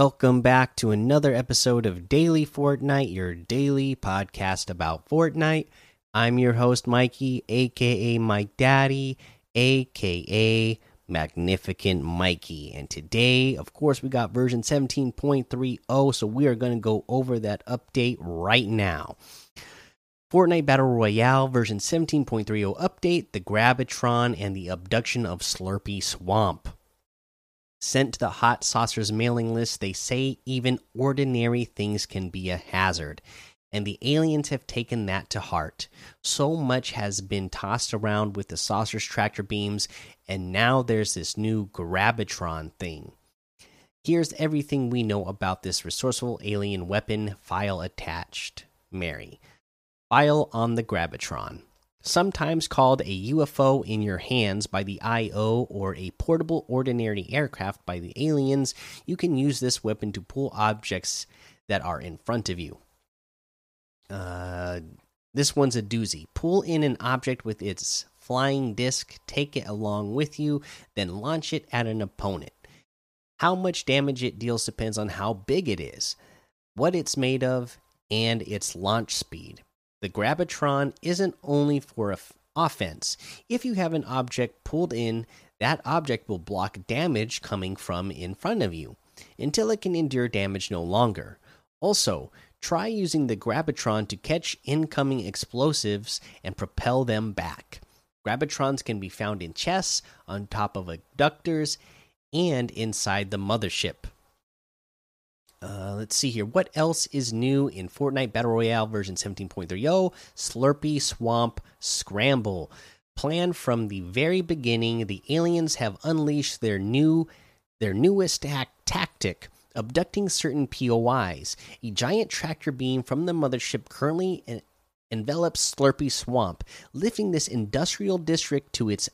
Welcome back to another episode of Daily Fortnite, your daily podcast about Fortnite. I'm your host, Mikey, aka Mike Daddy, aka Magnificent Mikey. And today, of course, we got version 17.30, so we are going to go over that update right now. Fortnite Battle Royale version 17.30 update, the Grabitron, and the abduction of Slurpy Swamp. Sent to the Hot Saucers mailing list, they say even ordinary things can be a hazard. And the aliens have taken that to heart. So much has been tossed around with the saucers tractor beams, and now there's this new Grabitron thing. Here's everything we know about this resourceful alien weapon file attached. Mary. File on the Grabitron. Sometimes called a UFO in your hands by the IO or a portable ordinary aircraft by the aliens, you can use this weapon to pull objects that are in front of you. Uh, this one's a doozy. Pull in an object with its flying disc, take it along with you, then launch it at an opponent. How much damage it deals depends on how big it is, what it's made of, and its launch speed. The Grabitron isn't only for offense. If you have an object pulled in, that object will block damage coming from in front of you until it can endure damage no longer. Also, try using the Grabitron to catch incoming explosives and propel them back. Grabitrons can be found in chests, on top of abductors, and inside the mothership. Uh, let's see here. What else is new in Fortnite Battle Royale version 17.30? Slurpy Swamp Scramble. Planned from the very beginning, the aliens have unleashed their new, their newest tactic, abducting certain POIs. A giant tractor beam from the mothership currently envelops Slurpy Swamp, lifting this industrial district to its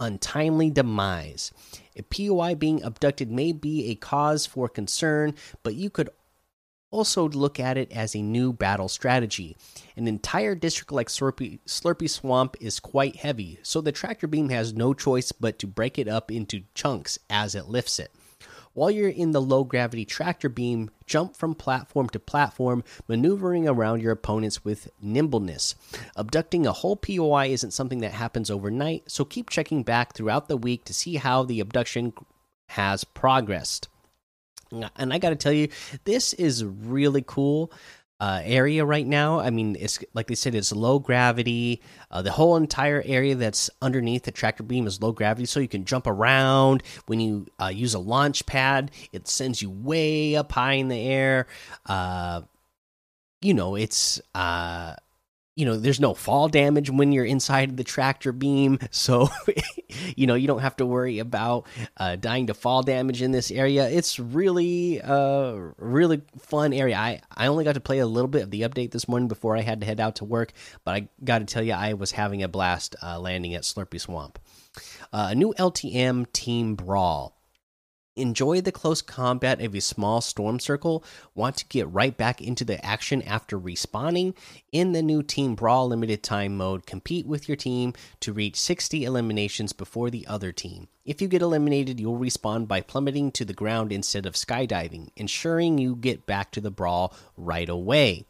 untimely demise. A POI being abducted may be a cause for concern, but you could also look at it as a new battle strategy. An entire district like Slurpy, Swamp is quite heavy, so the tractor beam has no choice but to break it up into chunks as it lifts it. While you're in the low gravity tractor beam, jump from platform to platform, maneuvering around your opponents with nimbleness. Abducting a whole POI isn't something that happens overnight, so keep checking back throughout the week to see how the abduction has progressed. And I got to tell you, this is really cool uh, area right now. I mean, it's like they said, it's low gravity. Uh, the whole entire area that's underneath the tractor beam is low gravity, so you can jump around. When you uh, use a launch pad, it sends you way up high in the air. Uh, you know, it's uh, you know there's no fall damage when you're inside the tractor beam. So you know you don't have to worry about uh, dying to fall damage in this area. It's really uh really fun area. I i only got to play a little bit of the update this morning before i had to head out to work but i got to tell you i was having a blast uh, landing at slurpy swamp. Uh, a new ltm team brawl Enjoy the close combat of a small storm circle? Want to get right back into the action after respawning? In the new Team Brawl limited time mode, compete with your team to reach 60 eliminations before the other team. If you get eliminated, you'll respawn by plummeting to the ground instead of skydiving, ensuring you get back to the brawl right away.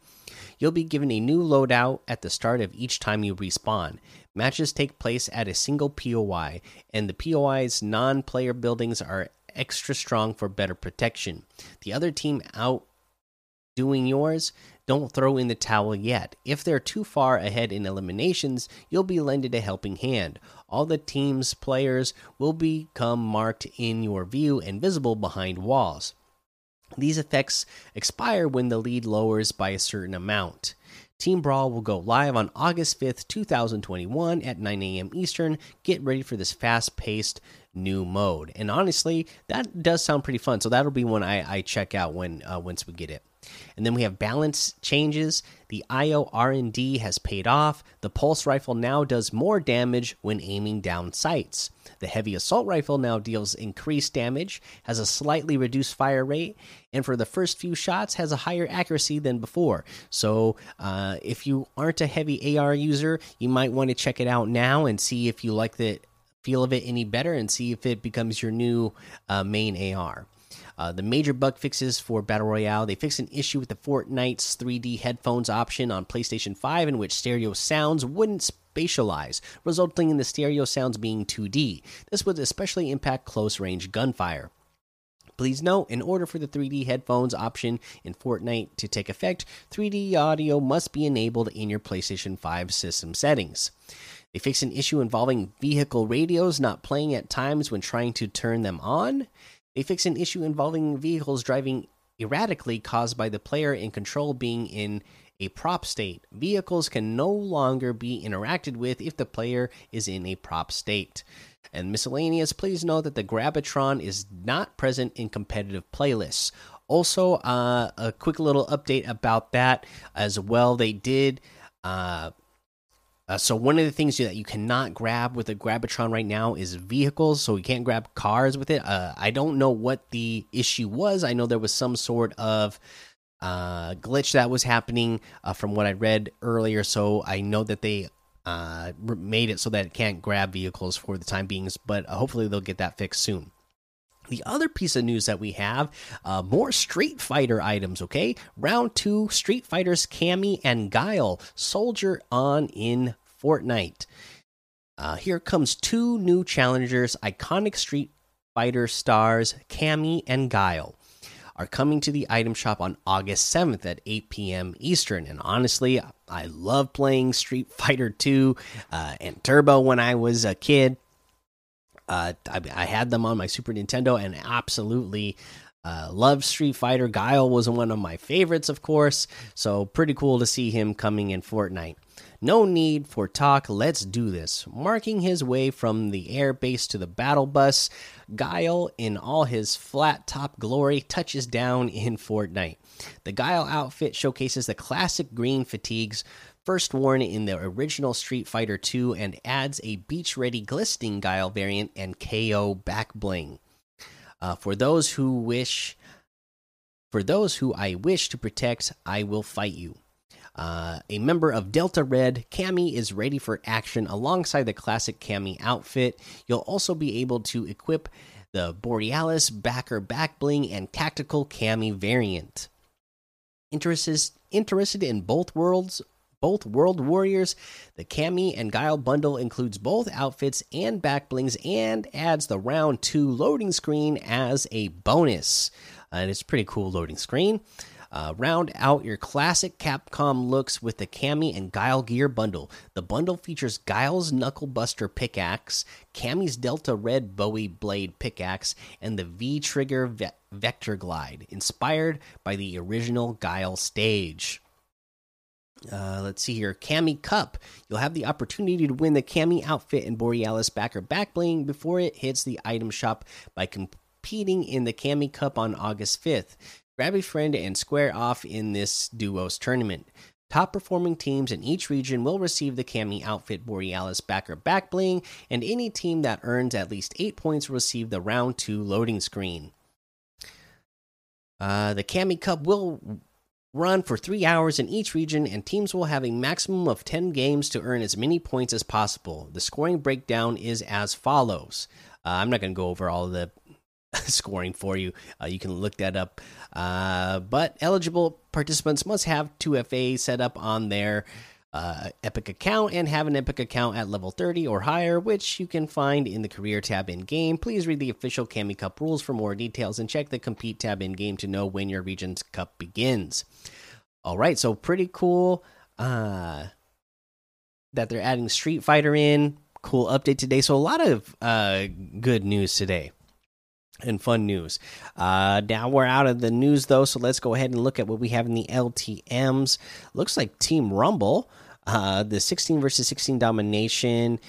You'll be given a new loadout at the start of each time you respawn. Matches take place at a single POI, and the POI's non player buildings are extra strong for better protection. The other team out doing yours, don't throw in the towel yet. If they're too far ahead in eliminations, you'll be lended a helping hand. All the team's players will become marked in your view and visible behind walls. These effects expire when the lead lowers by a certain amount. Team Brawl will go live on August 5th, 2021 at 9 a.m. Eastern. Get ready for this fast paced new mode. And honestly, that does sound pretty fun. So that'll be one I, I check out when uh, once we get it. And then we have balance changes. The IO R&D has paid off. The pulse rifle now does more damage when aiming down sights. The heavy assault rifle now deals increased damage, has a slightly reduced fire rate, and for the first few shots has a higher accuracy than before. So, uh, if you aren't a heavy AR user, you might want to check it out now and see if you like the feel of it any better and see if it becomes your new uh, main AR. Uh, the major bug fixes for Battle Royale they fixed an issue with the Fortnite's 3D headphones option on PlayStation 5, in which stereo sounds wouldn't spatialize, resulting in the stereo sounds being 2D. This would especially impact close range gunfire. Please note, in order for the 3D headphones option in Fortnite to take effect, 3D audio must be enabled in your PlayStation 5 system settings. They fixed an issue involving vehicle radios not playing at times when trying to turn them on. They fixed an issue involving vehicles driving erratically caused by the player in control being in a prop state. Vehicles can no longer be interacted with if the player is in a prop state. And miscellaneous, please note that the Grabitron is not present in competitive playlists. Also, uh, a quick little update about that as well. They did. Uh, uh, so one of the things that you cannot grab with a Grabitron right now is vehicles. So you can't grab cars with it. Uh, I don't know what the issue was. I know there was some sort of uh, glitch that was happening uh, from what I read earlier. So I know that they uh, made it so that it can't grab vehicles for the time being, but uh, hopefully they'll get that fixed soon. The other piece of news that we have uh, more Street Fighter items, okay? Round two Street Fighters Cammy and Guile soldier on in Fortnite. Uh, here comes two new challengers, iconic Street Fighter stars Cammy and Guile are coming to the item shop on August 7th at 8 p.m. Eastern. And honestly, I love playing Street Fighter 2 uh, and Turbo when I was a kid. Uh, I, I, had them on my Super Nintendo and absolutely uh, loved Street Fighter. Guile was one of my favorites, of course. So pretty cool to see him coming in Fortnite. No need for talk, let's do this. Marking his way from the airbase to the battle bus, Guile, in all his flat top glory, touches down in Fortnite. The Guile outfit showcases the classic green fatigues first worn in the original Street Fighter II and adds a beach ready glistening Guile variant and KO back bling. Uh, for those who wish, for those who I wish to protect, I will fight you. Uh, a member of Delta Red, Cammy is ready for action alongside the classic Cammy outfit. You'll also be able to equip the Borealis backer back bling and tactical Cammy variant. Interested interested in both worlds? Both World Warriors, the Cammy and Guile bundle includes both outfits and back blings and adds the round two loading screen as a bonus. Uh, and it's pretty cool loading screen. Uh, round out your classic Capcom looks with the Cammy and Guile Gear bundle. The bundle features Guile's Knuckle Buster pickaxe, Cammy's Delta Red Bowie Blade pickaxe, and the V Trigger ve Vector Glide, inspired by the original Guile stage. Uh, let's see here. Cammy Cup. You'll have the opportunity to win the Cammy outfit and Borealis backer back bling before it hits the item shop by competing in the Cammy Cup on August 5th. Grab a friend and square off in this duos tournament. Top performing teams in each region will receive the Cammy outfit Borealis backer back bling, and any team that earns at least 8 points will receive the round 2 loading screen. Uh, the Cammy Cup will run for 3 hours in each region, and teams will have a maximum of 10 games to earn as many points as possible. The scoring breakdown is as follows. Uh, I'm not going to go over all the scoring for you. Uh, you can look that up. Uh, but eligible participants must have 2FA set up on their uh, Epic account and have an Epic account at level 30 or higher, which you can find in the Career tab in game. Please read the official Cammy Cup rules for more details and check the Compete tab in game to know when your region's cup begins. All right, so pretty cool uh, that they're adding Street Fighter in. Cool update today. So, a lot of uh, good news today and fun news. Uh, now we're out of the news though, so let's go ahead and look at what we have in the LTM's. Looks like Team Rumble, uh, the 16 versus 16 domination,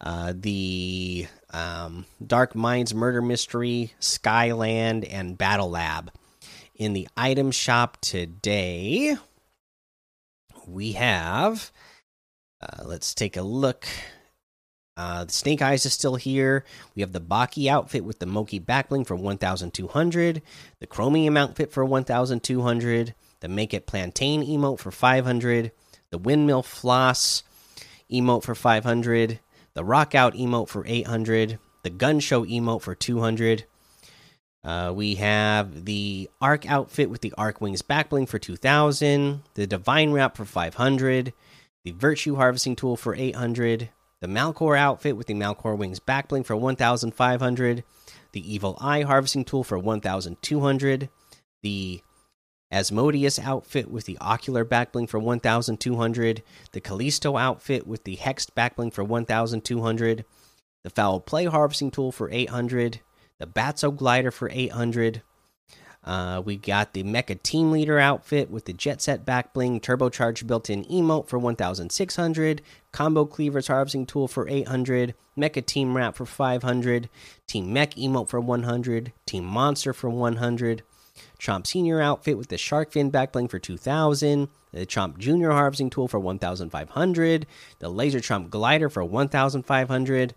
uh, the um, Dark Minds murder mystery, Skyland, and Battle Lab. In the item shop today, we have. Uh, let's take a look uh, the Snake Eyes is still here. We have the Baki outfit with the Moki backbling for 1,200. The Chromium outfit for 1,200. The Make It Plantain emote for 500. The Windmill Floss emote for 500. The Rock Out emote for 800. The Gun Show emote for 200. Uh, we have the Arc outfit with the Arc Wings backbling for 2000, the Divine Wrap for 500, the Virtue Harvesting Tool for 800, the Malcore outfit with the Malcore Wings backbling for 1500, the Evil Eye Harvesting Tool for 1200, the Asmodeus outfit with the Ocular backbling for 1200, the Callisto outfit with the Hexed backbling for 1200, the Foul Play Harvesting Tool for 800, the Batso glider for 800. Uh, we got the Mecha Team Leader outfit with the Jet Set back bling, turbocharged built in emote for 1600, Combo Cleavers Harvesting Tool for 800, Mecha Team Wrap for 500, Team Mech emote for 100, Team Monster for 100, Chomp Senior outfit with the Shark Fin back bling for 2000, the Chomp Junior Harvesting Tool for 1500, the Laser Chomp Glider for 1500.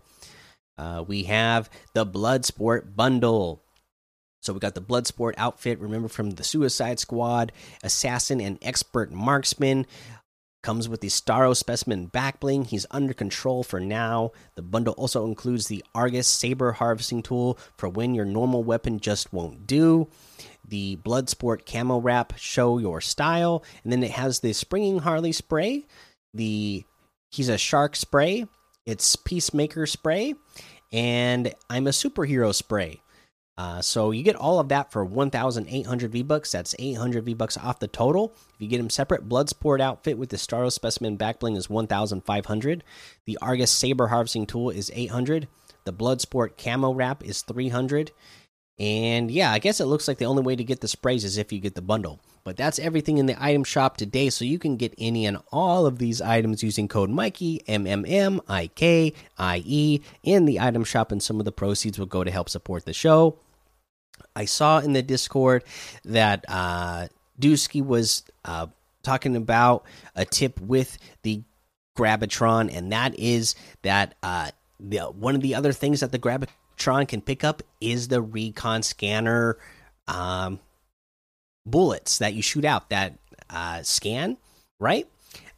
Uh, we have the Bloodsport bundle. So we got the Bloodsport outfit. Remember from the Suicide Squad, Assassin and Expert Marksman. Comes with the Starro Specimen backbling. He's under control for now. The bundle also includes the Argus Saber Harvesting Tool for when your normal weapon just won't do. The Bloodsport Camo Wrap, show your style. And then it has the Springing Harley spray. The He's a Shark spray. It's Peacemaker spray and I'm a superhero spray. Uh, so you get all of that for 1,800 V bucks. That's 800 V bucks off the total. If you get them separate, Bloodsport outfit with the Starro Specimen backbling is 1,500. The Argus Saber Harvesting Tool is 800. The Bloodsport Camo Wrap is 300. And yeah, I guess it looks like the only way to get the sprays is if you get the bundle. But that's everything in the item shop today, so you can get any and all of these items using code Mikey M M M I K I E in the item shop, and some of the proceeds will go to help support the show. I saw in the Discord that uh, Dusky was uh, talking about a tip with the Grabitron, and that is that uh, the, one of the other things that the Gravitron can pick up is the recon scanner. Um, bullets that you shoot out that uh, scan, right?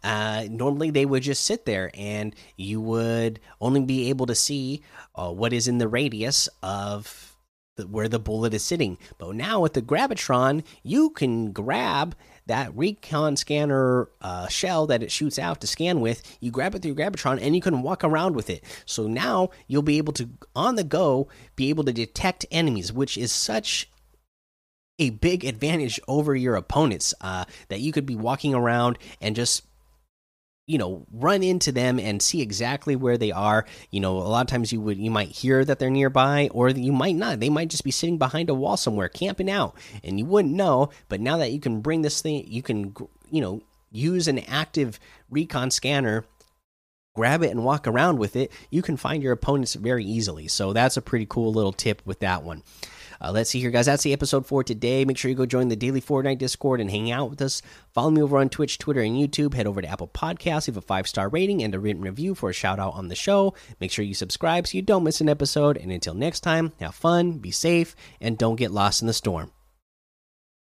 Uh, normally they would just sit there and you would only be able to see uh, what is in the radius of the, where the bullet is sitting. But now with the Gravitron, you can grab that recon scanner uh, shell that it shoots out to scan with. You grab it through Gravitron and you can walk around with it. So now you'll be able to, on the go, be able to detect enemies, which is such a big advantage over your opponents uh, that you could be walking around and just you know run into them and see exactly where they are. You know a lot of times you would you might hear that they're nearby or you might not. They might just be sitting behind a wall somewhere camping out and you wouldn't know. But now that you can bring this thing you can you know use an active recon scanner grab it and walk around with it you can find your opponents very easily so that's a pretty cool little tip with that one uh, let's see here, guys. That's the episode for today. Make sure you go join the daily Fortnite Discord and hang out with us. Follow me over on Twitch, Twitter, and YouTube. Head over to Apple Podcasts, leave a five star rating and a written review for a shout out on the show. Make sure you subscribe so you don't miss an episode. And until next time, have fun, be safe, and don't get lost in the storm.